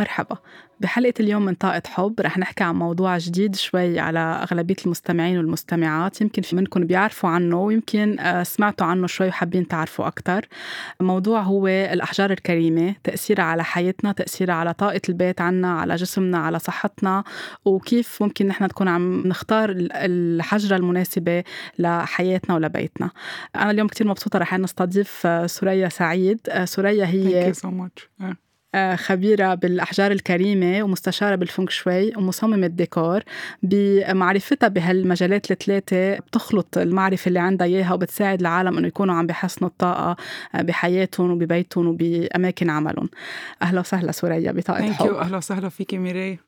مرحبا. بحلقة اليوم من طاقة حب. رح نحكي عن موضوع جديد شوي على أغلبية المستمعين والمستمعات. يمكن في منكم بيعرفوا عنه ويمكن آه، سمعتوا عنه شوي وحابين تعرفوا أكتر. موضوع هو الأحجار الكريمة تأثيرها على حياتنا تأثيرها على طاقة البيت عنا على جسمنا على صحتنا. وكيف ممكن نحن نكون عم نختار الحجرة المناسبة لحياتنا ولبيتنا. أنا اليوم كتير مبسوطة رح نستضيف آه، سوريا سعيد. آه، سوريا هي Thank you so much. آه، خبيرة بالأحجار الكريمة ومستشارة بالفونك شوي ومصممة ديكور بمعرفتها بهالمجالات الثلاثة بتخلط المعرفة اللي عندها إياها وبتساعد العالم إنه يكونوا عم بيحسنوا الطاقة آه، بحياتهم وببيتهم وبأماكن عملهم. أهلا وسهلا سوريا بطاقة حب. أهلا وسهلا فيكي ميري.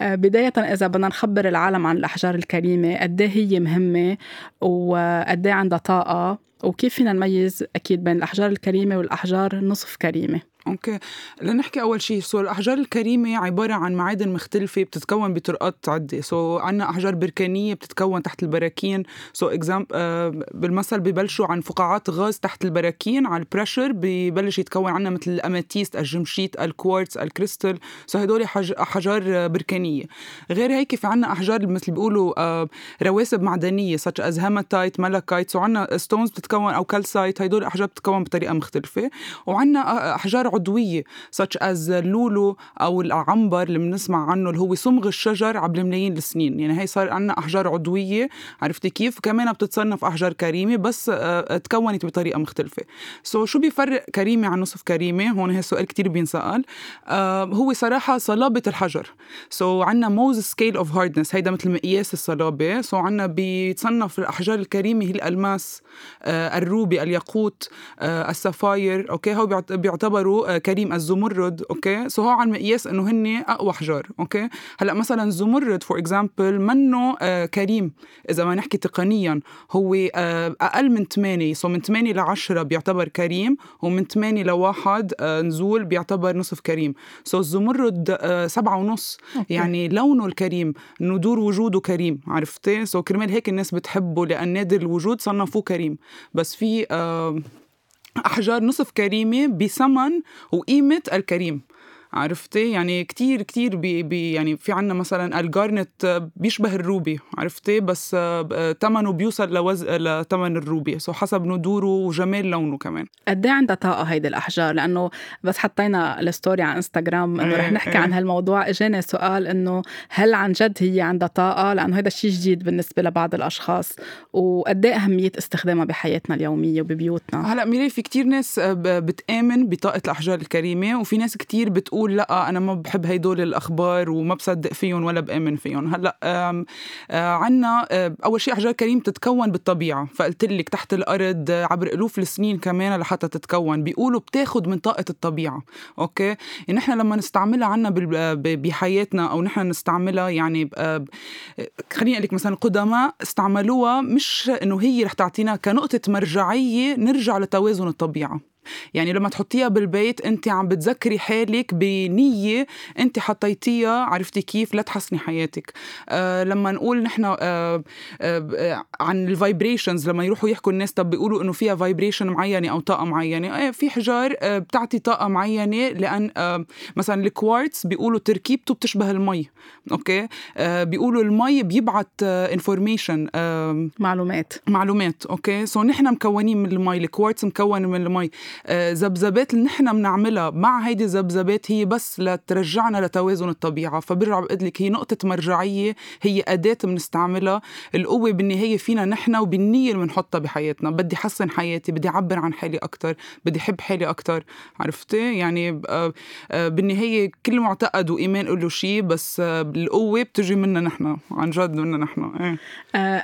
آه، بداية إذا بدنا نخبر العالم عن الأحجار الكريمة قد هي مهمة وقد عندها طاقة؟ وكيف فينا نميز أكيد بين الأحجار الكريمة والأحجار نصف كريمة؟ okay. لنحكي أول شيء. so الأحجار الكريمة عبارة عن معادن مختلفة بتتكون بطرقات عدة. سو عندنا أحجار بركانية بتتكون تحت البراكين. so example آه بالمثل ببلشوا عن فقاعات غاز تحت البراكين على ال pressure ببلش يتكون عنا مثل ال amethyst الجمشيت الكوارتز الكريستال. so هدول أحجار بركانية. غير هيك في عنا أحجار مثل بيقولوا آه رواسب معدنية such as hematite malachite so عنا stones بتتكون أو calcite هدول احجار بتتكون بطريقة مختلفة. وعنا أحجار عضوية such as اللولو أو العنبر اللي بنسمع عنه اللي هو صمغ الشجر عبر ملايين السنين. يعني هي صار عندنا أحجار عضوية عرفتي كيف؟ كمان بتتصنف أحجار كريمة بس آه، تكونت بطريقة مختلفة. so شو بيفرق كريمة عن نصف كريمة؟ هون هي سؤال كتير بينسأل. آه هو صراحة صلابة الحجر. so عندنا Mohs scale of hardness هيدا مثل مقياس الصلابة. so عندنا بيتصنف الأحجار الكريمة هي الألماس آه ال ruby الياقوت ال sapphire. okay؟ هو بيعتبروا آه، كريم الزمرد okay؟ so هو على مقياس إنه هن أقوى حجار okay؟ هلأ مثلا الزمرد for example منه آه كريم. إذا ما نحكي تقنيا هو آه أقل من 8 so من 8 ل 10 بيعتبر كريم ومن 8 ل 1 آه نزول بيعتبر نصف كريم. so الزمرد سبعة ونص okay. يعني لونه الكريم ندور وجوده كريم عرفتي؟ so كرمال هيك الناس بتحبه لأن نادر الوجود صنفوه كريم. بس في أحجار نصف كريمة بثمن وقيمة الكريم. عرفتي؟ يعني كتير كتير بي بي يعني في عنا مثلا ال garnet بيشبه ال ruby عرفتي؟ بس ثمنه بيوصل لوز لثمن ال ruby so حسب ندوره وجمال لونه كمان. قد إيه عندها طاقة هيدي الأحجار؟ لأنه بس حطينا ال story على إنستغرام إنه رح إيه، نحكي عن إيه. هالموضوع إجاني سؤال إنه هل عن جد هي عندها طاقة؟ لأنه هذا الشيء جديد بالنسبة لبعض الأشخاص. وقد إيه أهمية استخدامها بحياتنا اليومية وببيوتنا؟ هلأ ميري في كتير ناس بتآمن بطاقة الأحجار الكريمة وفي ناس كتير بتقول بقول لا أنا ما بحب هيدول الأخبار وما بصدق فيهم ولا بآمن فيهم. هلأ آه، عنا آه، أول شيء أحجار كريم تتكون بالطبيعة. فقلت لك تحت الأرض عبر ألوف السنين كمان لحتى تتكون. بيقولوا بتاخد من طاقة الطبيعة. أوكي؟ نحن لما نستعملها عنا بحياتنا أو نحن نستعملها يعني خليني أقول لك مثلا القدماء استعملوها مش إنه هي رح تعطينا كنقطة مرجعية نرجع لتوازن الطبيعة. يعني لما تحطيها بالبيت انت عم بتذكري حالك بنية انت حطيتيها عرفتي كيف؟ لتحسني حياتك. آه لما نقول نحن آه آه, عن ال vibrations لما يروحوا يحكوا الناس طب بيقولوا إنه فيها vibration معينة أو طاقة معينة آه في حجار آه بتعطي طاقة معينة لأن آه مثلا الكوارتز بيقولوا تركيبته بتشبه المي okay؟ آه بيقولوا المي بيبعت information آه معلومات. معلومات okay؟ so نحن مكونين من المي الكوارتز مكون من المي. ذبذبات اللي نحن بنعملها مع هيدي الذبذبات هي بس لترجعنا لتوازن الطبيعة. فبرجع بقول لك هي نقطة مرجعية هي أداة بنستعملها. القوة بالنهاية فينا نحن وبالنية اللي بنحطها بحياتنا. بدي أحسن حياتي بدي أعبر عن حالي أكثر بدي أحب حالي أكثر عرفتي؟ يعني آه، آه، بالنهاية كل معتقد وإيمان له شيء بس القوة بتجي منا نحن عن جد منا نحن. إيه.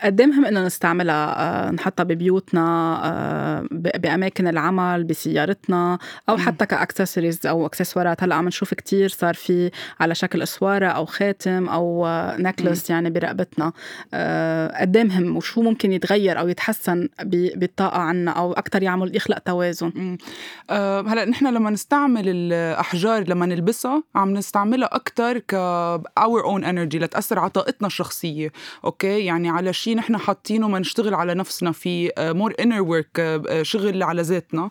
قد إيه مهم إنه نستعملها؟ نحطها ببيوتنا بأماكن العمل بسيارتنا أو حتى كأكسسوارز أو أكسسوارات. هلأ عم نشوف كتير صار في على شكل أسوارة أو خاتم أو نكلس يعني برقبتنا. آه، قد إيه مهم وشو ممكن يتغير أو يتحسن بالطاقة عنا أو أكثر يعمل يخلق توازن؟ أه هلأ نحن لما نستعمل الأحجار لما نلبسها عم نستعملها أكثر ك our own energy لتأثر على طاقتنا الشخصية. okay؟ يعني على شيء نحن حاطينه ما نشتغل على نفسنا في more inner work شغل على ذاتنا.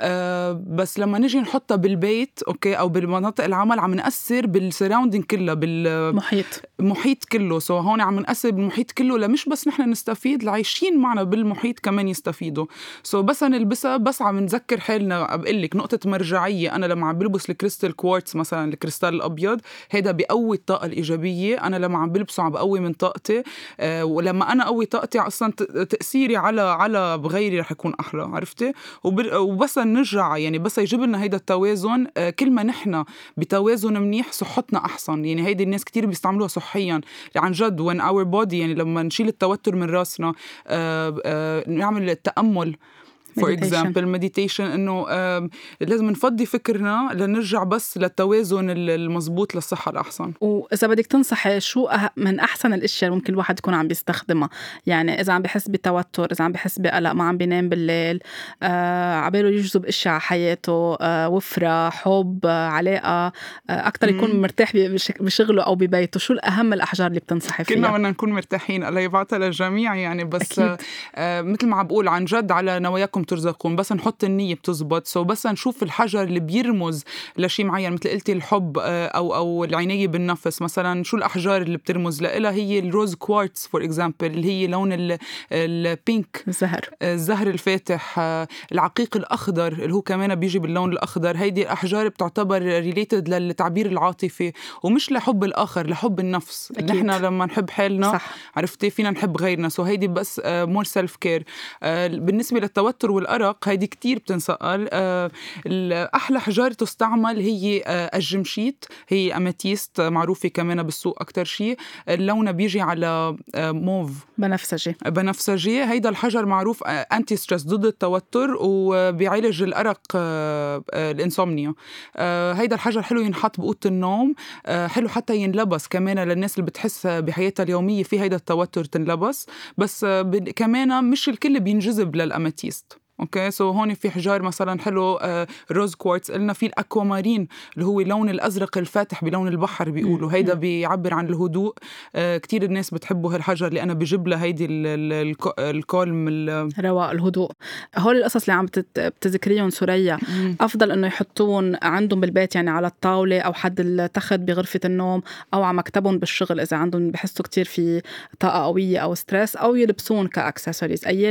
آه بس لما نجي نحطها بالبيت okay أو بالمناطق العمل عم نأثر بال surrounding كلها بالمحيط المحيط كله. so هون عم نأثر بالمحيط كله لمش بس نحن نستفيد العايشين معنا بالمحيط كمان يستفيدوا. so بس نلبسها بس عم نذكر حالنا. بقول لك نقطة مرجعية. أنا لما عم بلبس ال crystal quartz مثلا الكريستال الأبيض هيدا بيقوي الطاقة الإيجابية. أنا لما عم بلبسه عم بقوي من طاقتي. آه ولما أنا قوي طاقتي أصلا تأثيري على على بغيري رح يكون أحلى عرفتي؟ وبس نرجع يعني بس يجيب لنا هيدا التوازن. آه كل ما نحن بتوازن منيح صحتنا أحسن. يعني هيدي الناس كتير بيستعملوها صحيا. عن جد و in our body يعني لما نشيل التوتر من راسنا آه آه نعمل التأمل for example meditation إنه لازم نفضي فكرنا لنرجع بس للتوازن المزبوط للصحة الأحسن. وإذا بدك تنصحي شو من أحسن الأشياء اللي ممكن الواحد يكون عم بيستخدمها؟ يعني إذا عم بحس بتوتر إذا عم بحس بقلق ما عم بينام بالليل آه عباله يجذب أشياء على حياته آه وفرة حب آه علاقة آه أكثر يكون مرتاح بشغله أو ببيته. شو الأهم الأحجار اللي بتنصحي فيها؟ كلنا بدنا نكون مرتاحين. الله يبعثها للجميع يعني. بس أكيد. آه مثل ما عم بقول عن جد على نواياكم ترزقون. بس نحط النية بتزبط. so بس نشوف الحجر اللي بيرمز لشيء معين مثل قلتي الحب آه، أو أو العناية بالنفس. مثلا شو الأحجار اللي بترمز؟ لها هي ال rose quartz for example اللي هي لون ال pink الزهر. آه، الزهر الفاتح آه، العقيق الأخضر اللي هو كمان بيجي باللون الأخضر. هيدي الأحجار بتعتبر related للتعبير العاطفي ومش لحب الآخر لحب النفس. أكيد. نحن لما نحب حالنا صح. عرفتي؟ فينا نحب غيرنا. so هيدي بس more self-care بالنسبة للتوتر والأرق هيدي كتير بتنسأل. آه، أحلى حجارة تستعمل هي آه، الجمشيت. هي amethyst معروفة كمان بالسوق أكتر شيء. لونها بيجي على آه، موف. بنفسجي. بنفسجي. هيدا الحجر معروف anti-stress ضد التوتر وبيعالج الأرق ال insomnia. هيدا الحجر حلو ينحط بأوضة النوم. حلو حتى ينلبس كمان للناس اللي بتحس بحياتها اليومية في هيدا التوتر تنلبس. بس كمان مش الكل بينجذب لل amethyst. okay؟ so هون في حجار مثلا حلو آه rose quartz قلنا في ال aquamarine اللي هو اللون الأزرق الفاتح بلون البحر بيقولوا. هيدا بيعبر عن الهدوء. آه كثير الناس بتحبوا هالحجر أنا بجيب لها هيدي ال calm الرواق الهدوء. هول القصص اللي عم بتذكريهم سوريا. أفضل إنه يحطون عندهم بالبيت يعني على الطاولة أو حد التخت بغرفة النوم أو على مكتبهم بالشغل إذا عندهم بحسوا كثير في طاقة قوية أو stress أو يلبسون كاكسسوارز اي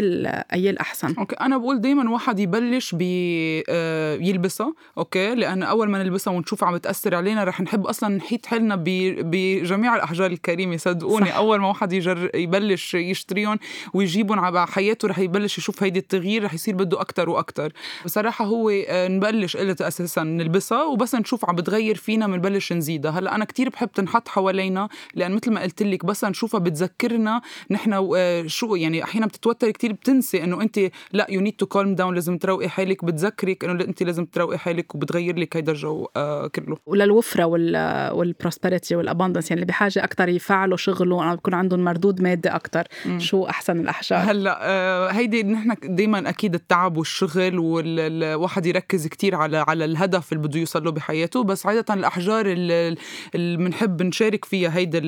اي الاحسن okay أنا بقول بقول دايما واحد يبلش آه، يلبسها okay؟ لأن أول ما نلبسها ونشوفها عم تأثر علينا رح نحب أصلا نحيط حالنا بجميع الأحجار الكريمة صدقوني. صح. أول ما واحد يجر يبلش يشتريهم ويجيبهم على حياته رح يبلش يشوف هيدي التغيير رح يصير بده أكثر وأكثر بصراحة هو آه، نبلش قلت أساسا نلبسها وبس نشوف عم بتغير فينا بنبلش نزيدها. هلأ أنا كتير بحب تنحط حوالينا لأن مثل ما قلت لك بس نشوفها بتذكرنا نحن آه، شو يعني أحيانا بتتوتر كتير بتنسي إنه أنت لأ you need to calm down لازم تروقي حالك بتذكرك إنه انت لازم تروقي حالك وبتغير لك هيدا الجو آه كله. وللوفرة وال وال prosperity وال abundance يعني اللي بحاجة أكثر يفعلوا شغلهم أو بيكون عندهم مردود مادي أكثر شو أحسن الأحجار؟ هلأ آه هيدي نحن دائما أكيد التعب والشغل والواحد يركز كتير على على الهدف اللي بده يوصل له بحياته بس عادة الأحجار اللي بنحب نشارك فيها هيدا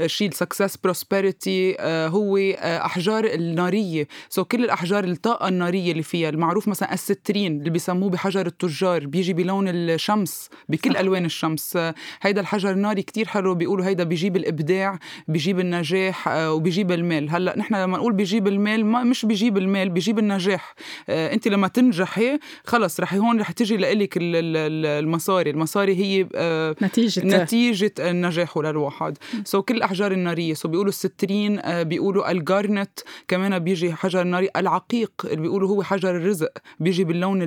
الشيء ال success prosperity هو آه، أحجار النارية. so كل الأحجار الطاقة النارية اللي فيها المعروف مثلا ال citrine اللي بيسموه بحجر التجار بيجي بلون الشمس بكل صح. ألوان الشمس. هيدا الحجر الناري كتير حلو بيقولوا هيدا بيجيب الإبداع بيجيب النجاح آه، وبيجيب المال. هلأ نحن لما نقول بيجيب المال ما مش بيجيب المال بيجيب النجاح. آه، أنت لما تنجحي خلص رح هون رح تجي لك المصاري. المصاري هي آه، نتيجة. نتيجة النجاح للواحد. so كل الأحجار النارية. so بيقولوا ال citrine بيقولوا ال garnet. كمان بيجي حجر ناري العقيق اللي بيقولوا هو حجر الرزق بيجي باللون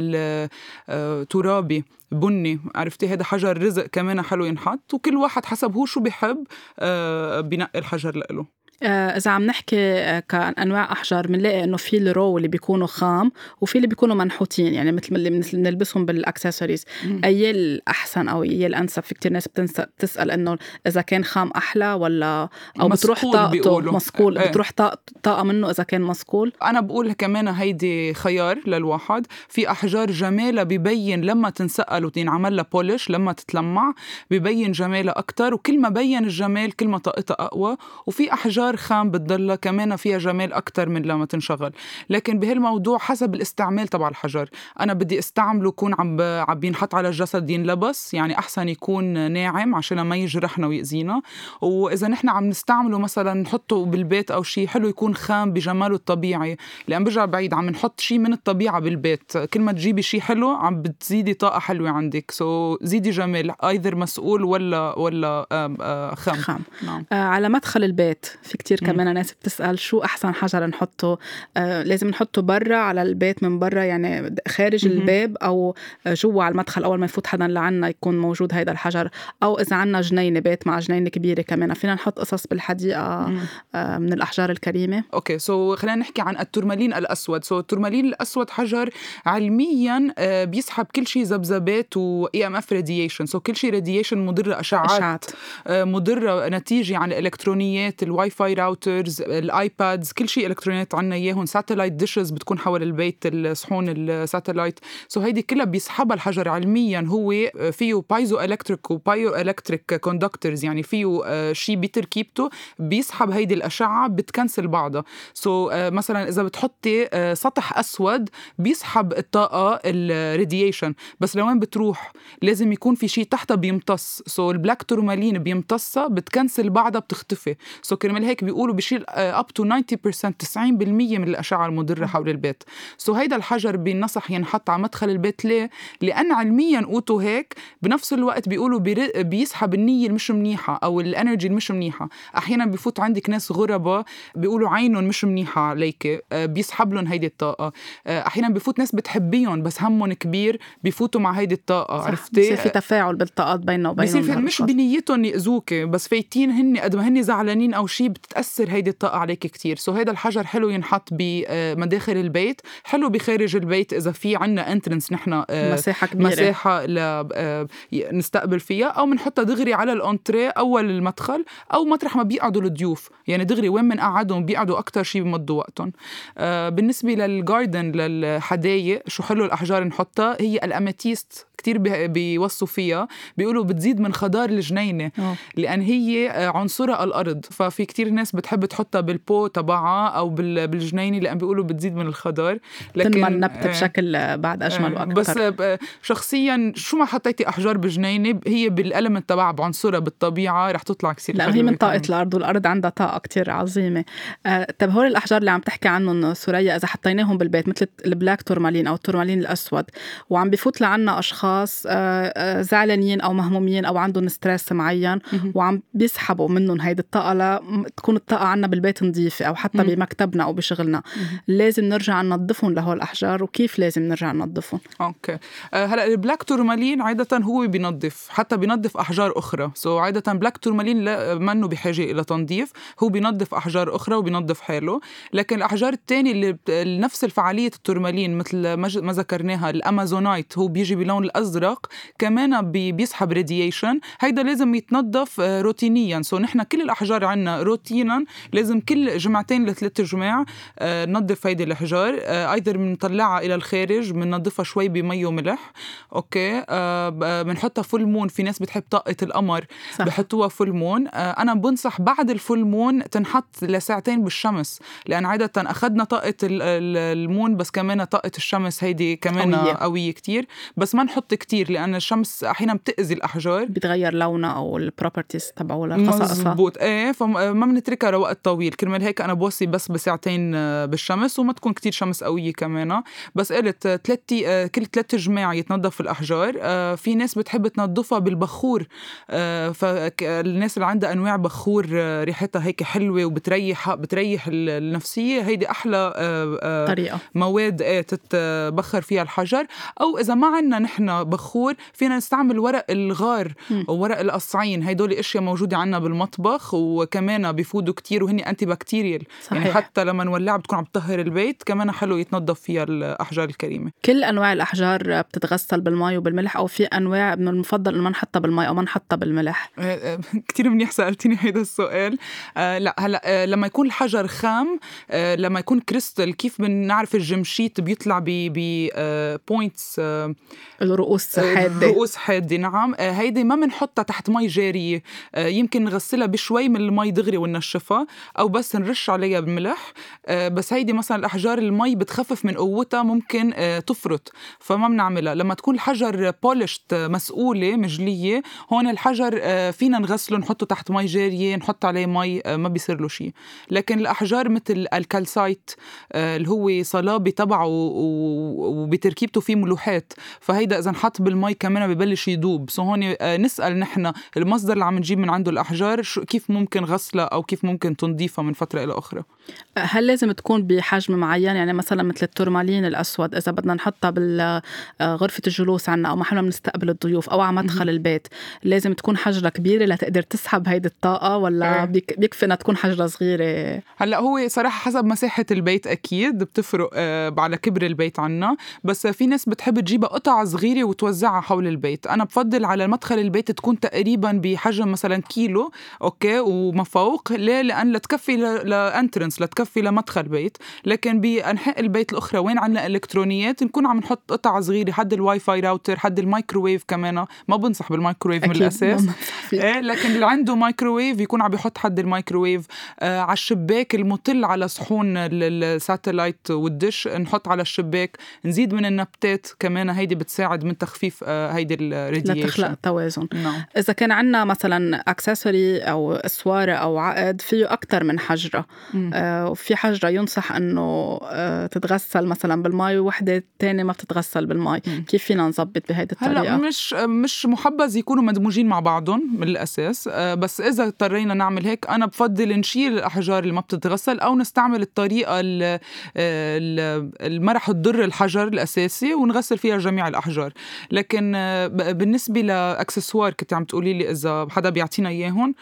الترابي آه، بني عرفتي؟ هذا حجر رزق كمان حلو ينحط وكل واحد حسب هو شو بيحب آه، بنقي الحجر لإله. إذا عم نحكي آه، كأنواع أحجار بنلاقي إنه في ال raw اللي بيكونوا خام وفي اللي بيكونوا منحوتين يعني مثل اللي بنلبسهم بالأكسسوارز أي الأحسن أو أي الأنسب في كتير ناس بتسأل إنه إذا كان خام أحلى ولا أو بتروح طاقته مصقول إيه. بتروح طاقة منه إذا كان مصقول. أنا بقول كمان هيدي خيار للواحد. في أحجار جمالها ببين لما تنسأل وتنعمل لها بولش لما تتلمع ببين جمالها أكتر وكل ما بين الجمال كل ما طاقتها أقوى. وفي أحجار احجار خام بتضلها كمان فيها جمال أكثر من لما تنشغل. لكن بهالموضوع حسب الاستعمال تبع الحجر. أنا بدي أستعمله يكون عم عم بينحط على الجسد ينلبس يعني أحسن يكون ناعم عشان ما يجرحنا ويأذينا. وإذا نحن عم نستعمله مثلا نحطه بالبيت أو شيء حلو يكون خام بجماله الطبيعي. لأن برجع بعيد عم نحط شيء من الطبيعة بالبيت. كل ما تجيبي شيء حلو عم بتزيدي طاقة حلوة عندك. so زيدي جمال either مصقول ولا ولا خام. خام. نعم. آه على مدخل البيت في كتير كمان. ناس بتسأل شو أحسن حجر نحطه؟ آه لازم نحطه برا على البيت من برا يعني خارج م- الباب أو جوا على المدخل أول ما يفوت حدا لعنا يكون موجود هيدا الحجر. أو إذا عنا جنينة بيت مع جنينة كبيرة كمان. فينا نحط قصص بالحديقة آه من الأحجار الكريمة. okay so, خلينا نحكي عن التورمالين الأسود. so, التورمالين الأسود حجر علميا آه بيسحب كل شيء ذبذبات و EMF radiation so كل شيء radiation مضرة اشعاعات إشعاعات. آه مضرة نتيجة عن الإلكترونيات ال Wi-Fi routers ال iPads كل شيء إلكترونيات عنا إياهم. satellite dishes بتكون حول البيت الصحون ال satellite so هيدي كلها بيسحبها الحجر علميا هو فيه piezoelectric و bioelectric conductors يعني فيه آه شيء بتركيبته بيسحب هيدي الأشعة بت cancel بعضها. so, آه مثلا إذا بتحطي آه سطح أسود بيسحب الطاقة ال radiation بس لوين بتروح؟ لازم يكون في شيء تحتها بيمتص. so ال black tourmaline بيمتصها بت cancel بعضها بتختفي. so كرمال هيك بيقولوا بشيل up to 90% 90% من الأشعة المضرة حول البيت. so هيدا الحجر بينصح ينحط على مدخل البيت. ليه؟ لأن علميا قوته هيك بنفس الوقت بيقولوا بيسحب النية المش منيحة أو ال energy المش منيحة. أحيانا بفوت عندك ناس غرباء بيقولوا عينهم مش منيحة عليك بيسحب لهم هيدي الطاقة. أحيانا بفوت ناس بتحبيهم بس همهم كبير بفوتوا مع هيدي الطاقة. عرفتي؟ بصير في تفاعل بالطاقات بيننا وبينهم. بصير في مش بنيتهم يأذوك بس فايتين هن قد ما هن زعلانين أو شيء بتتأثر هيدي الطاقة عليك كتير. so هيدا الحجر حلو ينحط بمداخل البيت. حلو بخارج البيت إذا في عنا entrance نحن مساحة كبيرة. مساحة نستقبل فيها. أو بنحطها دغري على الانتريه أول المدخل أو مطرح ما بيقعدوا الضيوف. يعني دغري وين بنقعدهم بيقعدوا أكثر شيء بمضوا وقتهم. بالنسبة للجاردن للحدايق شو حلو الأحجار نحطها؟ هي الأماتيست كتير بيوصوا فيها. بيقولوا بتزيد من خضار الجنينة. أوه. لأن هي عنصرها الأرض. ففي كتير ناس بتحب تحطها بالبو تبعها أو بالجنينة لأن بيقولوا بتزيد من الخضار لكن تنمى النبتة آه بشكل بعد أجمل وأكثر بس شخصيا شو ما حطيتي أحجار بجنينة هي بالألمنت تبعها بعنصرها بالطبيعة رح تطلع كثير لا هي من طاقة الأرض والأرض عندها طاقة كتير عظيمة. آه طب هول الأحجار اللي عم تحكي عنهم ثريا إذا حطيناهم بالبيت مثل ال black tourmaline أو التورمالين الأسود وعم بفوت لعنا أشخاص زعلانين أو مهمومين أو عندهم stress معين وعم بيسحبوا منهم هيدي الطاقة لتكون الطاقة عنا بالبيت نظيفة أو حتى بمكتبنا أو بشغلنا. لازم نرجع ننظفهم لهول الأحجار وكيف لازم نرجع ننظفهم؟ okay. هلا ال black tourmaline عادة هو بينظف حتى بينظف أحجار أخرى. so عادة black tourmaline منه بحاجة إلى تنظيف. هو بينظف أحجار أخرى وبينظف حاله. لكن الأحجار الثانية اللي نفس الفعالية التورمالين مثل ما ذكرناها ال amazonite هو بيجي بلون الأزرق كمان بيسحب radiation هيدا لازم يتنظف روتينيا. so نحن كل الأحجار عنا روتينا لازم كل جمعتين لثلاث جمع ننظف هيدي الاحجار أيضا بنطلعها إلى الخارج بننظفها شوي بمي وملح okay؟ بنحطها full moon في ناس بتحب طاقة القمر صح. بحطوها full moon أنا بنصح بعد ال full moon تنحط لساعتين بالشمس لأن عادة أخذنا طاقة ال moon بس كمان طاقة الشمس هيدي كمان قوية, قوية كتير. بس ما نحط كتير لأن الشمس أحيانا بتأذي الأحجار. بتغير لونها أو ال properties تبعولها خصائصها مزبوط. إيه فما بنتركها لوقت طويل. كرمال هيك أنا بوصي بس بساعتين بالشمس وما تكون كتير شمس قوية كمان. بس قلت ثلاث كل ثلاث جماع يتنظف الأحجار. في ناس بتحب تنظفها بالبخور. فالناس اللي عندها أنواع بخور ريحتها هيك حلوة وبتريح بتريح النفسية. هيدي أحلى طريقة. مواد إيه تتبخر فيها الحجر. أو إذا ما عندنا نحن بخور فينا نستعمل ورق الغار وورق القصعين. هدول أشياء موجودة عنا بالمطبخ وكمان بيفودوا كتير وهن انتي بكتيريال صحيح. يعني حتى لما نولعها بتكون عم تطهر البيت كمان حلو يتنظف فيها الأحجار الكريمة. كل أنواع الأحجار بتتغسل بالمي وبالملح أو في أنواع من المفضل إنه ما نحطها بالمي أو ما نحطها بالملح. كثير منيح سألتيني هيدا السؤال. آه لا هلا آه لما يكون الحجر خام آه لما يكون كريستال كيف بنعرف الجمشيت بيطلع ب points آه الرؤوس حادة. رؤوس حادة نعم. هيدي ما بنحطها تحت مي جارية. يمكن نغسلها بشوي من المي دغري ننشفها أو بس نرش عليها بالملح. آه، بس هيدي مثلا الأحجار المي بتخفف من قوتها ممكن آه، تفرط. فما بنعملها. لما تكون الحجر polished مصقولة مجلية هون الحجر آه، فينا نغسله نحطه تحت مي جارية نحط عليه مي ما بيصير له شيء لكن الأحجار مثل ال calcite اللي هو صلابة تبعه وبتركيبته فيه ملوحات. فهيدا إذا انحط بالمي كمان ببلش يدوب. so هون نسأل نحن المصدر اللي عم نجيب من عنده الأحجار كيف ممكن غسلها أو كيف ممكن تنظيفها من فترة إلى أخرى؟ هل لازم تكون بحجم معين؟ يعني مثلا مثل التورمالين الأسود إذا بدنا نحطها بغرفه الجلوس عنا أو محل بنستقبل الضيوف أو على مدخل البيت لازم تكون حجرة كبيرة لتقدر تسحب هيدي الطاقة ولا إيه. بيكفي انها تكون حجرة صغيرة؟ هلأ هو صراحة حسب مساحة البيت أكيد بتفرق آه، على كبر البيت عنا بس في ناس بتحب تجيبها قطع صغيرة وتوزعها حول البيت. أنا بفضل على مدخل البيت تكون تقريبا بحجم مثلا كيلو okay وما فوق. ليه؟ لأن لتكفي ل entrance لتكفي لمدخل بيت. لكن بأنحاء البيت الأخرى وين عندنا إلكترونيات؟ نكون عم نحط قطع صغيرة حد ال Wi-Fi router حد المايكروويف كمان. ما بنصح بالمايكروويف من الأساس. إيه لكن اللي عنده مايكروويف يكون عم بيحط حد المايكروويف آه على الشباك المطل على صحون ال satellite والدش نحط على الشباك. نزيد من النبتات كمان هيدي بتساعد من تخفيف آه هيدي ال radiation لتخلق توازن. نعم. إذا كان عندنا مثلا اكسسوري أو اسواره أو عقد فيه أكثر من حجرة. آه وفي حجرة ينصح إنه آه تتغسل مثلا بالمي ووحدة ثانية ما بتتغسل بالمي كيف فينا نظبط بهيدي الطريقة؟ هلا مش مش محبذ يكونوا مدموجين مع بعضهم من الاساس آه بس إذا اضطرينا نعمل هيك أنا بفضل نشيل الأحجار اللي ما بتتغسل أو نستعمل الطريقة اللي ما رح تضر الحجر الأساسي ونغسل فيها جميع الأحجار. لكن بالنسبة ل accessoires كنت عم تقولي لي إذا حدا بيعطينا إياهم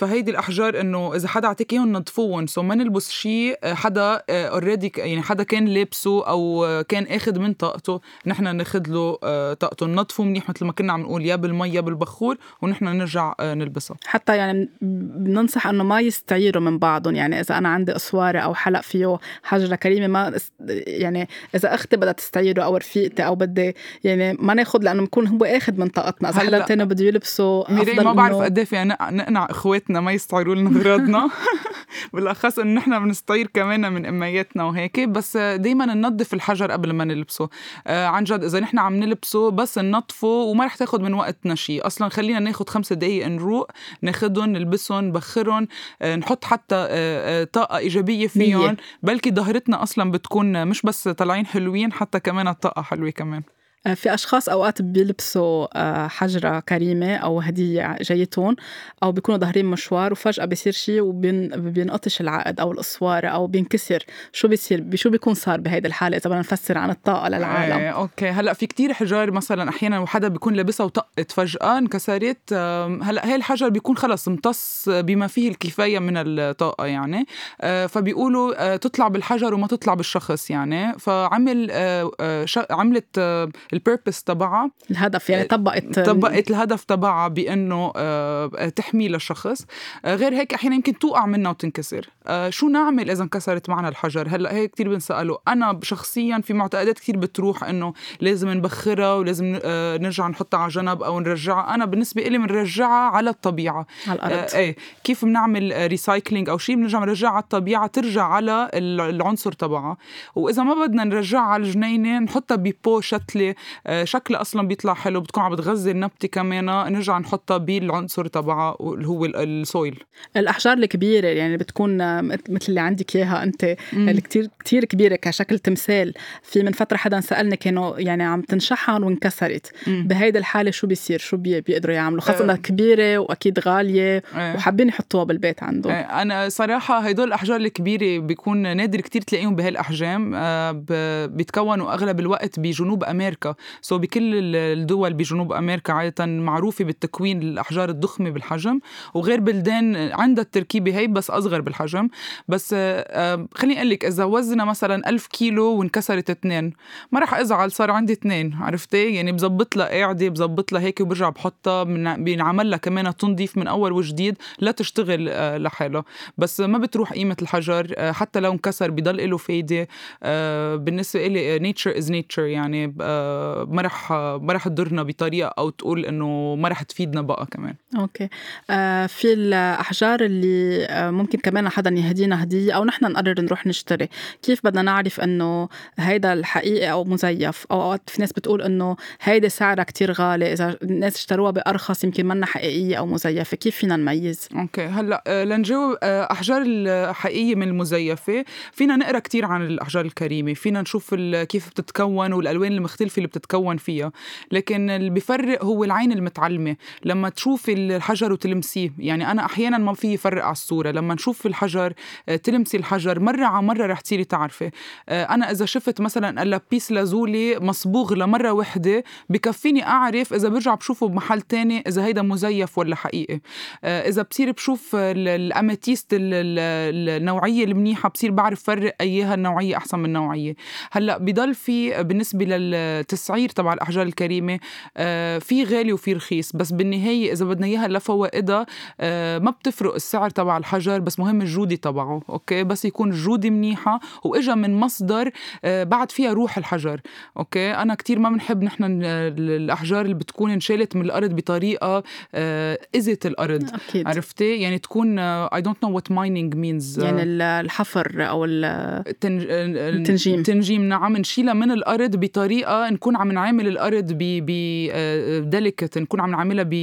فهيدي الأحجار إنه إذا حدا اعطيك إياهم نظفوهم so ما نلبس شيء آه، حدا already آه، يعني حدا كان لابسه أو كان آخذ من طاقته نحن ناخذ له طاقته ننظفه منيح مثل ما كنا عم نقول يا بالمي يا بالبخور ونحن نرجع نلبسها حتى يعني بننصح إنه ما يستعيروا من بعضهم يعني إذا أنا عندي أسوارة أو حلق فيه حجرة كريمة ما يعني إذا أختي بدها تستعيره أو رفيقتي أو بدي يعني ما ناخذ لأنه بكون هو آخذ من طاقتنا. إذا حدا ثاني بده يلبسه ما بعرف قد إيه نقنع إخواتنا ما يستعيروا لنا اغراضنا بالأخص إنه نحن بنستعير كمان من أمياتنا وهيك. بس دائما ننظف الحجر قبل ما نلبسه. آه عن جد إذا نحن عم نلبسه بس ننظفه وما رح تاخذ من وقتنا شيء أصلا خلينا ناخذ خمسة دقائق نروق ناخذهم نلبسهم نبخرهم آه نحط حتى آه, آه، طاقة إيجابية فيهم. بلكي ظهرتنا أصلا بتكون مش بس طالعين حلوين حتى كمان الطاقة حلوة كمان. في أشخاص أوقات بيلبسوا آه، حجرة كريمة أو هدية جايتهم أو بيكونوا ظاهرين مشوار وفجأة بيصير شيء وبينقطش العقد أو الأسوارة أو بينكسر. شو بيصير؟ شو بيكون صار بهيدي الحالة إذا بدنا نفسر عن الطاقة للعالم؟ إيه أوكي. هلأ في كتير حجار مثلا أحيانا وحدا بيكون لابسها وطقت فجأة انكسرت هلأ هي الحجر بيكون خلص امتص بما فيه الكفاية من الطاقة يعني. آه، فبيقولوا تطلع بالحجر وما تطلع بالشخص يعني. فعمل عملت البيربس تبعها الهدف يعني طبقت طبقت الهدف تبعها بأنه آه، تحمي للشخص. آه، غير هيك أحيانا يمكن توقع منا وتنكسر. آه، شو نعمل إذا انكسرت معنا الحجر؟ هلأ هيك كثير بنسأله. أنا شخصيا في معتقدات كثير بتروح إنه لازم نبخرها ولازم نرجع نحطها على جنب أو نرجعها. أنا بالنسبة لي بنرجعها على الطبيعة. على الأرض. إيه كيف بنعمل recycling أو شيء بنرجع نرجعها على الطبيعة ترجع على العنصر تبعها. وإذا ما بدنا نرجعها على الجنينة نحطها ب pot شتلة آه، شكلها أصلا بيطلع حلو بتكون عم بتغذي النبتة كمان. نرجع نحطها بالعنصر تبعها اللي هو ال soil الأحجار الكبيرة يعني بتكون مثل اللي عندك إياها أنت. اللي كثير كثير كبيرة كشكل تمثال. في من فترة حدا سألني كانوا يعني عم تنشحن وانكسرت. بهيدي الحالة شو بيصير؟ شو بي بيقدروا يعملوا؟ خاصة انها كبيرة وأكيد غالية أه. وحابين يحطوها بالبيت عندهم أنا صراحة هدول الأحجار الكبيرة بيكون نادر كتير تلاقيهم بهالأحجام. بيتكونوا أغلب الوقت بجنوب أمريكا. so بكل الدول بجنوب أمريكا عادة معروفة بالتكوين الأحجار الضخمة بالحجم وغير بلدان عندها التركيبة هي بس أصغر بالحجم. بس آه، خليني أقول لك إذا وزنها مثلا ألف كيلو وانكسرت اثنين ما راح أزعل صار عندي اثنين عرفتي؟ يعني بظبط لها قاعدة بظبط لها هيك وبرجع بحطها بينعمل لها كمان تنظيف من أول وجديد لا تشتغل آه، لحالها. بس ما بتروح قيمة الحجر آه، حتى لو انكسر بضل له فايدة بالنسبة لي nature is nature يعني ما رح ما رح تضرنا بطريقة أو تقول إنه ما رح تفيدنا بقى كمان. okay. آه في الأحجار اللي آه ممكن كمان حدا يهدينا هدية أو نحن نقرر نروح نشتري. كيف بدنا نعرف إنه هيدا الحقيقي أو مزيف؟ أو أوقات في ناس بتقول إنه هيدي سعرها كتير غالي إذا الناس اشتروها بأرخص يمكن منا حقيقية أو مزيفة. كيف فينا نميز؟ okay. هلأ آه، لنجاوب آه، أحجار الحقيقية من المزيفة. فينا نقرأ كتير عن الأحجار الكريمة. فينا نشوف كيف بتتكون والألوان المختلفة اللي بتتكون فيها. لكن اللي بيفرق هو العين المتعلمة. لما تشوفي الحجر وتلمسيه يعني أنا أحيانا ما في فرق على الصورة. لما نشوف الحجر آه، تلمسي الحجر مرة على مرة رح تصيري تعرفي. أنا إذا شفت مثلا اللابيس لازولي مصبوغ لمرة وحدة بكفيني أعرف إذا برجع بشوفه بمحل تاني إذا هيدا مزيف ولا حقيقي. إذا بصير بشوف الأماتيست النوعية المنيحة بصير بعرف فرق أيها النوعية أحسن من نوعيه هلأ بضل في بالنسبة للتسعير تبع الأحجار الكريمة آه، في غالي وفي رخيص. بس بالنهاية إذا بدنا إياها لفوائدها آه، ما بتفرق السعر تبع الحجر بس مهم الجودة تبعه okay؟ بس يكون الجوده منيحة وإجا من مصدر آه، بعد فيها روح الحجر okay؟ أنا كتير ما بنحب نحن الأحجار اللي بتكون انشالت من الأرض بطريقة اذت الأرض أكيد. عرفتي؟ يعني تكون I don't know what mining means يعني الحفر أو التنج... التنجيم. التنجيم نعم نشيلها من الأرض بطريقة نكون عم نعامل الأرض ب ب delicate نكون عم نعملها ب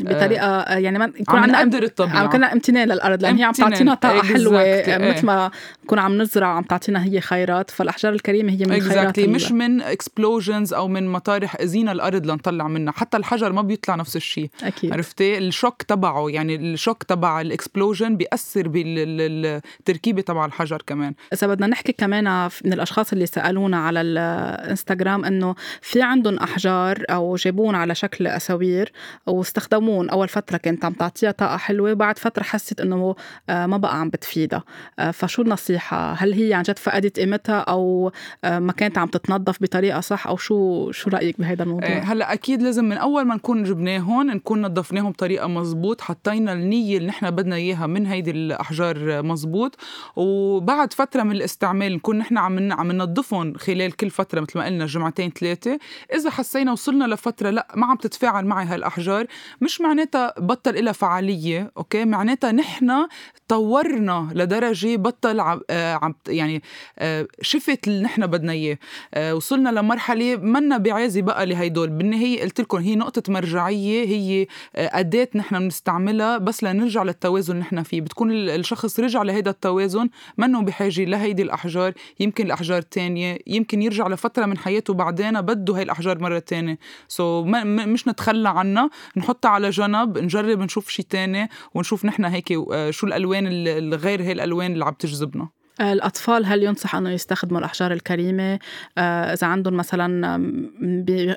بطريقة يعني ما يكون عم نقدر الطبيعة. عم كنا امتنان للأرض لأن هي عم تعطينا طاقة حلوة إيه. مثل ما نكون عم نزرع وعم تعطينا هي خيرات. فالأحجار الكريمة هي من الخيرات مش من explosions أو من مطارح أذينا الأرض لنطلع منها. حتى الحجر ما بيطلع نفس الشيء. أكيد. عرفتي؟ ال shock تبعه يعني ال shock تبع ال explosion بيأثر بالتركيبه تبع الحجر كمان. إذا بدنا نحكي كمان من الأشخاص اللي سألونا على الانستغرام إنه في عندهم أحجار أو جابون على شكل أساوير واستخدمون أول فترة كانت عم تعطيها طاقة حلوة بعد فترة حست إنه آه، ما بقى عم بتفيدها. آه، فشو النصيحة؟ هل هي عن جد فقدت قيمتها أو آه، ما كانت عم تتنظف بطريقة صح؟ أو شو شو رأيك بهذا الموضوع؟ هلأ أكيد لازم من أول ما نكون جبناهم نكون نظفناهم بطريقة مزبوط حطينا النية اللي نحن بدنا إياها من هيدي الأحجار مزبوط وبعد فترة من الاستعمال نكون نحن عم عم ننظفهم خلال كل فترة مثل ما قلنا جمعتين ثلاثة إذا حسينا وصلنا لفترة لا ما عم تتفاعل معي هالأحجار مش معناتها بطل لها فعالية أوكي؟ معناتها نحن طورنا لدرجة بطل عم آه يعني آه شفت اللي نحن بدنا إياه. آه وصلنا لمرحلة منا بعازي بقى لهيدول. بالنهاية قلت لكم هي نقطة مرجعية هي أداة نحن بنستعملها بس لنرجع للتوازن اللي نحن فيه. بتكون الشخص رجع لهيدا التوازن منه بحاجة لهيدي الأحجار يمكن الأحجار الثانية يمكن يرجع لفترة من حياته بعدين بده هاي الأحجار مرة ثانية so, مش نتخلى عنها نحطها على جنب نجرب نشوف شيء ثاني ونشوف نحن هيك آه، شو الألوان الغير هي الألوان اللي عم تجذبنا. الأطفال هل ينصح أنه يستخدموا الأحجار الكريمة؟ آه، إذا عندهم مثلا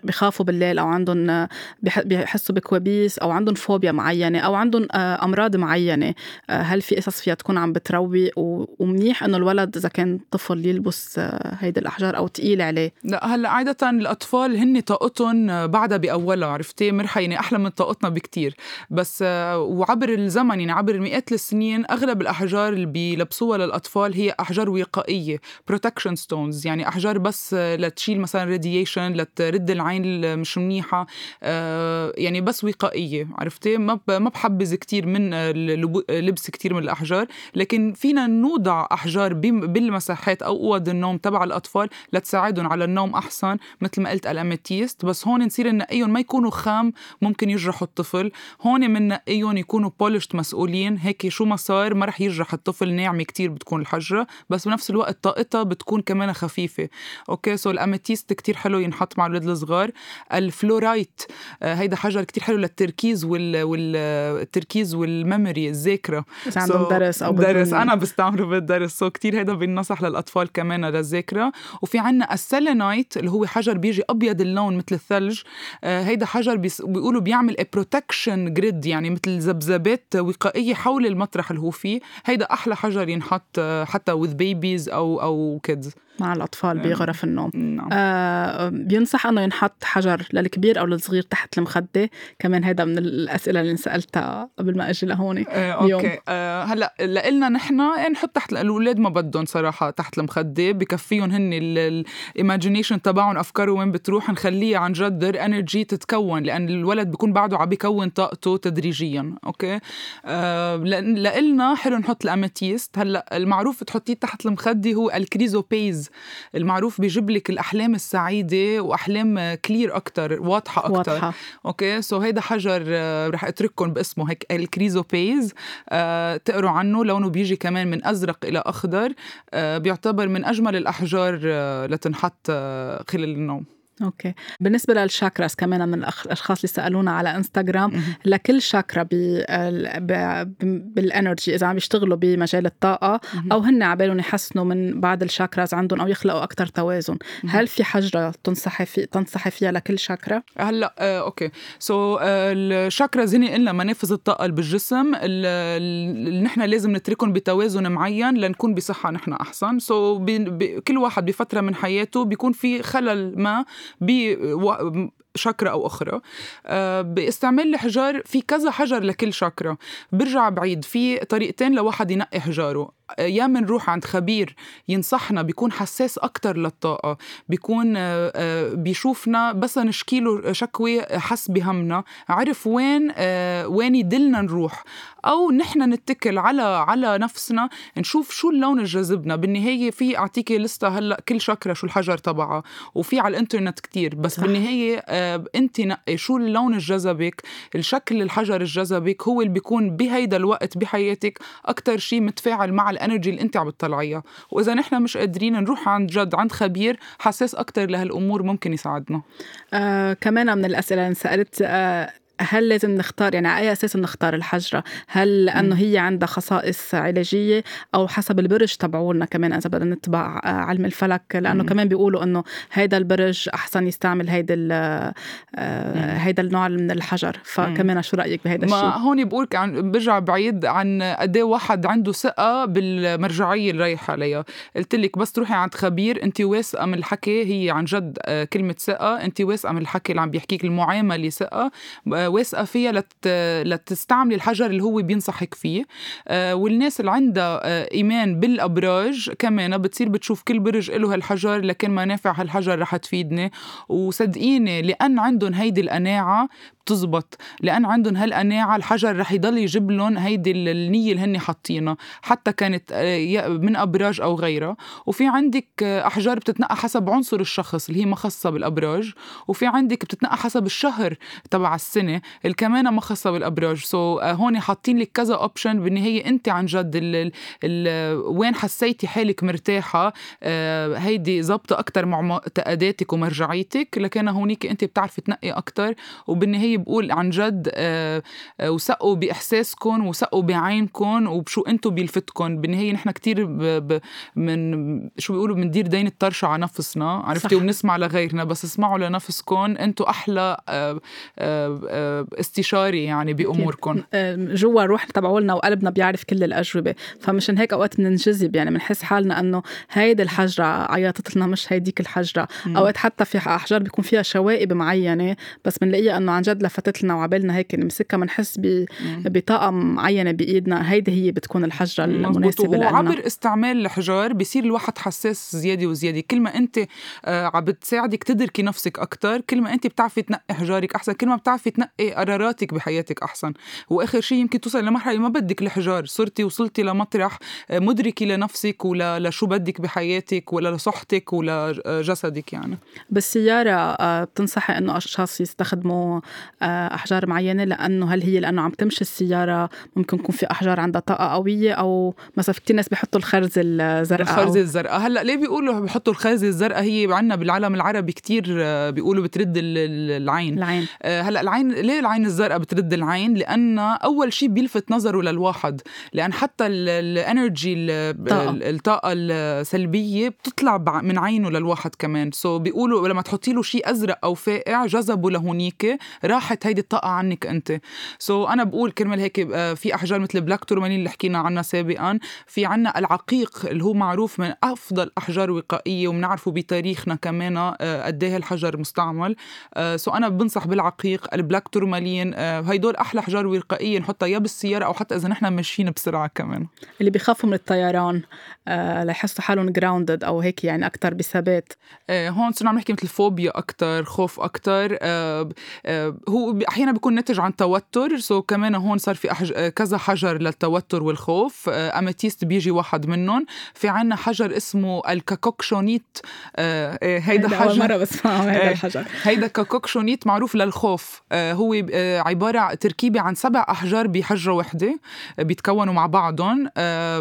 بخافوا بالليل أو عندهم بيحسوا بكوابيس أو عندهم فوبيا معينة أو عندهم آه، أمراض معينة آه، هل في قصص فيها تكون عم بتروي؟ ومنيح أنه الولد إذا كان طفل يلبس هيدي الأحجار أو تقيل عليه. لا هلأ عادة الأطفال هن طاقتهم بعدها بأولها عرفتي؟ مرحة يعني أحلى من طاقتنا بكتير. بس وعبر الزمن يعني عبر مئات السنين أغلب الأحجار اللي بيلبسوها للأطفال هي هي أحجار وقائية protection stones يعني أحجار بس لتشيل مثلا radiation لترد العين مش منيحة آه، يعني بس وقائية عرفتي؟ ما ما بحبذ كثير من لبس كثير من الأحجار لكن فينا نوضع أحجار بالمساحات أو اوض النوم تبع الأطفال لتساعدهم على النوم أحسن مثل ما قلت ال amethyst. بس هون نصير ننقيهم ما يكونوا خام ممكن يجرحوا الطفل. هون بننقيهم يكونوا polished مصقولين. هيك شو ما صار ما رح يجرح الطفل ناعمة كتير بتكون الحجره الحجره بس بنفس الوقت طاقتها بتكون كمان خفيفة. okay so ال amethyst كتير حلو ينحط مع الاولاد الصغار. ال fluorite آه هيدا حجر كتير حلو للتركيز وال والتركيز وال memory الذاكرة. بس عندهم so درس أو درس أنا بستعمله بالدرس. so كتير هيدا بينصح للأطفال كمان للذاكرة. وفي عنا ال selenite اللي هو حجر بيجي أبيض اللون مثل الثلج. آه هيدا حجر بيقولوا بيعمل protection grid يعني مثل ذبذبات وقائية حول المطرح اللي هو فيه. هيدا أحلى حجر ينحط آه، حتى with babies او او kids مع الأطفال بغرف النوم. نعم. آه بينصح أنه ينحط حجر للكبير أو للصغير تحت المخدة. كمان هذا من الأسئلة اللي سألتها قبل ما أجي لهون آه okay. آه هلأ لإلنا نحن نحط تحت الأولاد ما بدهم صراحة تحت المخدة. بكفيهم هن ال imagination تبعهم أفكاره وين بتروح. نخليها عن جد energy تتكون لأن الولد بيكون بعده عم بيكون طاقته تدريجيا. okay؟ آه لإلنا حلو نحط ال amethyst. هلأ المعروف تحطيه تحت المخدة هو ال chrysoprase. المعروف بيجيب لك الأحلام السعيدة وأحلام clear أكثر واضحة أكثر okay؟ so هيدا حجر آه، رح أترككم باسمه هيك ال chrysoprase آه تقروا عنه لونه بيجي كمان من أزرق إلى أخضر. آه بيعتبر من أجمل الأحجار آه لتنحط خلال النوم. okay. بالنسبة لل chakras كمان من الأشخاص اللي سألونا على إنستغرام لكل chakra بال energy إذا عم يشتغلوا بمجال الطاقة أو هن عبالهم يحسنوا من بعض ال chakras عندهم أو يخلقوا أكثر توازن. هل في حجرة تنصحي في تنصحي فيها لكل شاكرا هلأ آه، okay. so, آه، ال chakras هن قلنا منافذ الطاقة اللي بالجسم اللي نحن لازم نتركهم بتوازن معين لنكون بصحة نحن أحسن. so, كل واحد بفترة من حياته بيكون في خلل ما بوقت بشاكرا أو أخرى آه، باستعمال الحجار في كذا حجر لكل شاكرا برجع بعيد في طريقتين لواحد ينقي حجاره. يا منروح عند خبير ينصحنا بيكون حساس أكتر للطاقة بيكون آه، آه، بيشوفنا بس نشكيله شكوى حس بهمنا عرف وين وين يدلنا نروح. أو نحن نتكل على على نفسنا نشوف شو اللون اللي جذبنا. بالنهاية في اعطيكي لستة هلأ كل شكرة شو الحجر تبعها وفي على الإنترنت كتير بس صح. بالنهاية آه انت نقي شو اللون اللي جذبك الشكل الحجر اللي جذبك هو اللي بيكون بهيدا الوقت بحياتك أكثر شيء متفاعل مع الانرجي اللي انت عم تطلعيها. وإذا نحن مش قادرين نروح عند جد عند خبير حساس أكثر لهالأمور ممكن يساعدنا. آه كمان من الأسئلة اللي انسالت آه هل لازم نختار يعني على أي أساس نختار الحجرة؟ هل لأنه هي عندها خصائص علاجية أو حسب البرج تبعولنا كمان إذا بدنا نتبع آه، علم الفلك؟ لأنه مم. كمان بيقولوا إنه هيدا البرج أحسن يستعمل هيدا آه، هيدا النوع من الحجر. فكمان شو رأيك بهيدا الشيء؟ ما هون بقولك عن برجع بعيد عن قد إيه واحد عنده ثقة بالمرجعية اللي رايح عليها، قلت لك بس تروحي عند خبير انت واثقه من الحكي هي عن جد آه، كلمة ثقة، انت واثقه من الحكي اللي عم بيحكيك المعاملة ثقة. واثقة فيها لت... لتستعملي الحجر اللي هو بينصحك فيه. آه، والناس اللي عندها آه، إيمان بالأبراج كمان بتصير بتشوف كل برج له هالحجر لكن منافع هالحجر رح تفيدني. وصدقيني لأن عندهم هيدي القناعة بتزبط. لأن عندهم هالقناعة الحجر رح يضل يجيب لهم هيدي النية اللي هن حاطينها حتى كانت آه، من أبراج أو غيرها. وفي عندك أحجار بتتنقى حسب عنصر الشخص اللي هي ما خاصة بالأبراج. وفي عندك بتتنقى حسب الشهر تبع السنة اللي كمان ما خاصة بالأبراج. so, uh, هون حاطين لك كذا option بالنهاية أنت عن جد ال ال وين حسيتي حالك مرتاحة uh, هيدي ظابطة أكثر مع معتقداتك ومرجعيتك. لكن هونيك أنت بتعرفي تنقي أكثر وبالنهايه بقول عن جد uh, وثقوا باحساسكم وثقوا بعينكم وبشو أنتم بيلفتكم بالنهاية نحن كثير من شو بيقولوا بندير دين الطرشه على نفسنا عرفتي؟ وبنسمع لغيرنا بس اسمعوا لنفسكم أنتم أحلى استشاري يعني باموركم جوا الروح تبعولنا وقلبنا بيعرف كل الأجوبة. فمشان هيك أوقات بننجذب يعني بنحس حالنا إنه هيدي الحجرة عيطت لنا مش هيديك الحجرة. أوقات حتى في أحجار بيكون فيها شوائب معينة بس بنلاقيها إنه عن جد لفتت لنا وعبالنا هيك نمسكها بنحس بطاقة معينة بإيدنا. هيدي هي بتكون الحجره المناسبة لنا. وعبر استعمال الحجار بصير الواحد حساس زيادة وزيادة. كل ما أنت آه، عم بتساعدك تدركي نفسك أكثر كل ما أنت بتعرفي تنقي حجارك أحسن كل ما بتعرفي تنقي قراراتك بحياتك أحسن. وآخر شيء يمكن توصل لمرحلة ما بدك الحجار صرتي وصلتي لمطرح آه، مدركه لنفسك ولشو بدك بحياتك ولا لصحتك ولا جسدك يعني. بالسياره آه، بتنصحي إنه أشخاص يستخدموا آه، أحجار معينة لأنه هل هي لأنه عم تمشي السيارة ممكن يكون في أحجار عندها طاقة قوية أو مثلا في كثير ناس بيحطوا الخرزه الزرقاء الخرزه الزرقاء. هلأ ليه بيقولوا بيحطوا الخرزه الزرقاء؟ هي عندنا بالعالم العربي كتير بيقولوا بترد العين. العين. هلأ العين ليه العين الزرقاء بترد العين؟ لأن أول شيء بيلفت نظره للواحد لأن حتى ال energy الطاقة السلبية بتطلع من عينه للواحد كمان. so بيقولوا لما تحطي له شيء أزرق أو فاقع جذبه لهونيك راح راحت هيدي الطاقة عنك أنت. so أنا بقول كرمال هيك في أحجار مثل black tourmaline اللي حكينا عنها سابقا في عنا العقيق اللي هو معروف من أفضل أحجار وقائية وبنعرفه بتاريخنا كمان قد إيه الحجر مستعمل. so أنا بنصح بالعقيق ال black tourmaline هيدول أحلى أحجار وقائية نحطها يا بالسيارة أو حتى إذا نحن ماشيين بسرعة كمان. اللي بيخافوا من الطيران آه ليحسوا حالهم grounded أو هيك يعني أكثر بثبات. آه هون صرنا عم نحكي مثل فوبيا أكثر خوف أكثر آه آه هو أحيانا بيكون ناتج عن توتر so كمان هون صار في أحج... آه، كذا حجر للتوتر والخوف آه amethyst بيجي واحد منهم. في عنا حجر اسمه ال cacoxenite آه, هيدا حجر. مرة بسمعه هيدا الحجر. هيدا cacoxenite معروف للخوف. هو عبارة تركيبة عن سبع أحجار بحجره وحدة بيتكونوا مع بعضهم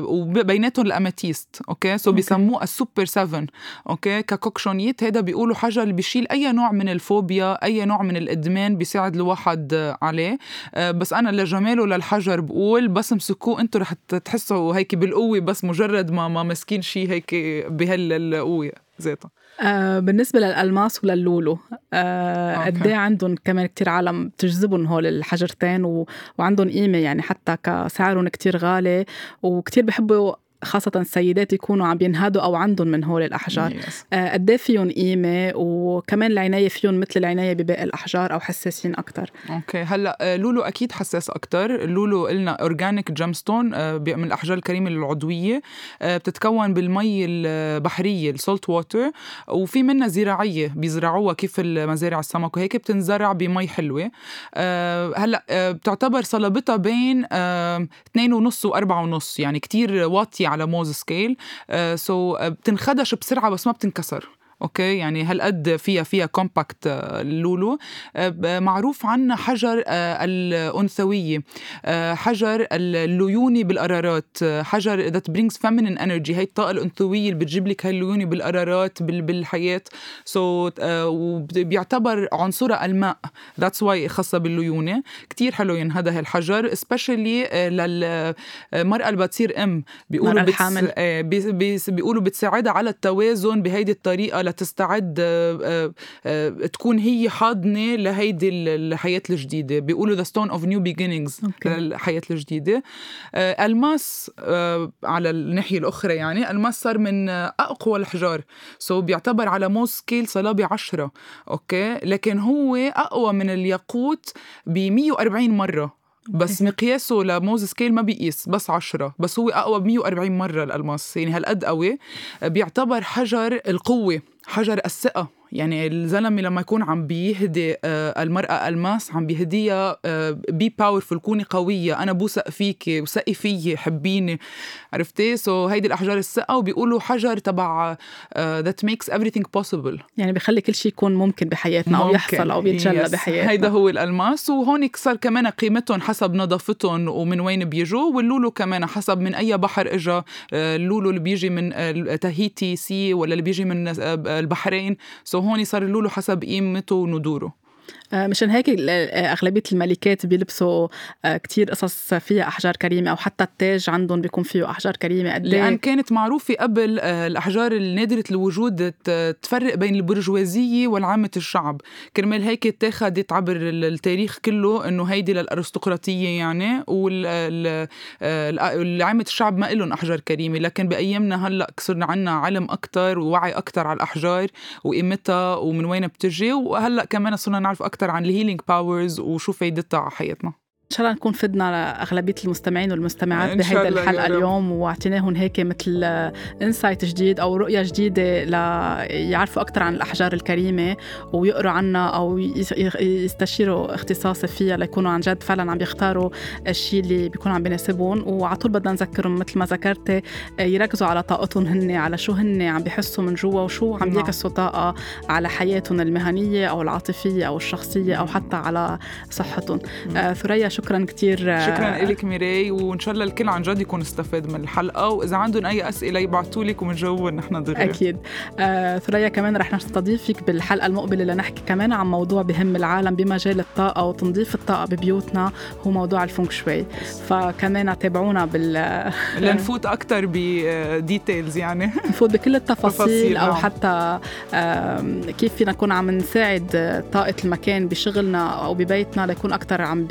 وبيناتهم ال amethyst okay? so بيسموه السوبر 7 okay? cacoxenite هذا بيقولوا حجر اللي بيشيل أي نوع من الفوبيا أي نوع من الإدمان بيساعد الواحد عليه. آه بس أنا لجماله للحجر بقول بس امسكوه أنتم رح تحسوا هيك بالقوة بس مجرد ما ما ماسكين شيء هيك بهالقوه ذاتها. آه بالنسبة للألماس واللولو آه قد إيه عندهم كمان كتير عالم بتجذبهم هول الحجرتين و... وعندهم قيمة يعني حتى كسعرهم كتير غالي وكتير بحبوا خاصة السيدات يكونوا عم ينهدوا أو عندهم من هول الأحجار. آه، قد إيه فيهم قيمة؟ وكمان العناية فيهم مثل العناية بباقي الأحجار أو حساسين أكتر. okay هلا آه، لولو أكيد حساس أكتر. لولو قلنا organic gemstone من الأحجار الكريمة العضوية آه، بتتكون بالمي البحرية ال salt water وفي منها زراعية بيزرعوها كيف المزارع السمك. وهيك بتنزرع بمي حلوة. هلا بتعتبر صلابتها بين اثنين ونص وأربعة ونص. يعني كتير واطية على Mohs scale so بتنخدش بسرعة بس ما بتنكسر. okay? يعني هالقد فيها فيها compact اللولو آه، معروف عنا حجر آه، الأنثوية آه، حجر الليونة بالقرارات حجر that brings feminine energy هي الطاقة الأنثوية اللي بتجيب لك الليونة بالقرارات بالحياة. so, بيعتبر عنصرها الماء. that's why خاصة بالليونة. كتير حلو ينهدى هالحجر specially للمرأة اللي بتصير أم. بيقولوا بتس... بيقولوا بتساعدها على التوازن بهيدي الطريقة لتستعد آه، آه، تكون هي حاضنة لهيدي الحياة الجديدة. بيقولوا the stone of new beginnings للحياة الجديدة. آه، ألماس على الناحية الأخرى يعني ألماس صار من أقوى الحجار. so بيعتبر على Mohs scale صلابة 10 okay? لكن هو أقوى من الياقوت ب 140 مرة. بس مقياسه ل Mohs scale ما بيقيس بس 10 بس هو أقوى ب 140 مرة الألماس. يعني هالقد قوي. بيعتبر حجر القوة. حجر الثقة. يعني الزلمة لما يكون عم بيهدي آه، المرأة الماس عم بيهديها be آه، powerful كوني قوية أنا بوثق فيكي وثقي فيي حبيني. عرفتي؟ so هيدي الأحجار الثقة وبيقولوا حجر تبع that makes everything possible. يعني بخلي كل شيء يكون ممكن بحياتنا ممكن. أو يحصل أو يتجلى بحياتنا. هيدا هو الألماس وهون صار كمان قيمتهم حسب نظافتهم ومن وين بيجوا واللولو كمان حسب من أي بحر اجى آه، اللولو اللي بيجي من تاهيتي sea ولا اللي بيجي من البحرين. so هون صار اللولو حسب قيمته وندوره مشان هيك آه، أغلبية الملكات بيلبسوا آه، كتير قصص فيها أحجار كريمة أو حتى التاج عندهم بيكون فيه أحجار كريمة. قد إيه؟ لأن كانت معروفة قبل الأحجار النادرة الوجود تفرق بين البرجوازية والعامة الشعب. كرمال هيك اتخذت عبر التاريخ كله إنه هيدي للأرستقراطية يعني والعامة الشعب ما لهم أحجار كريمة. لكن بأيامنا هلأ صرنا عنا علم أكتر ووعي أكتر على الأحجار وقيمتها ومن وين بتجي. وهلأ كمان صرنا نعرف أكتر عن ال healing powers وشو فايدتها على حياتنا. إن شاء الله نكون فدنا لاغلبيه المستمعين والمستمعات بهيدا الحلقة اليوم وأعطيناهم هيك مثل انسايت جديد أو رؤية جديدة ليعرفوا أكثر عن الأحجار الكريمة ويقروا عنها أو يستشيروا اختصاصي فيها ليكونوا عن جد فعلا عم يختاروا الشيء اللي بيكون عم بيناسبهم. وعلى طول بدنا نذكرهم مثل ما ذكرتي يركزوا على طاقتهم هن على شو هن عم بيحسوا من جوا وشو عم نعم. طاقة على حياتهم المهنية أو العاطفية أو الشخصية أو حتى على صحتهم. آه ثريا شكرا كتير. شكرا لك ميراي وإن شاء الله الكل عن جد يكون استفاد من الحلقة. وإذا عندهم أي أسئلة يبعثوا لك وبنجاوبهم نحن دغري أكيد. آه ثريا كمان رح نستضيفك بالحلقة المقبلة لنحكي كمان عن موضوع بهم العالم بمجال الطاقة وتنظيف الطاقة ببيوتنا هو موضوع ال feng shui. فكمان تابعونا بال لنفوت أكثر ب details يعني. نفوت بكل التفاصيل أو نعم. حتى كيف فينا نكون عم نساعد طاقة المكان بشغلنا أو ببيتنا ليكون أكثر عم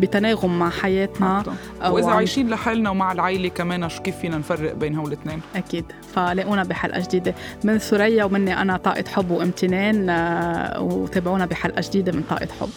بتناغم مع حياتنا. وإذا عايشين لحالنا ومع العائلة كمان شو كيف فينا نفرق بين هول الاثنين؟ أكيد. فلاقونا بحلقة جديدة. من ثريا ومني أنا طاقه حب وامتنان آه، وتابعونا بحلقة جديدة من طاقه حب.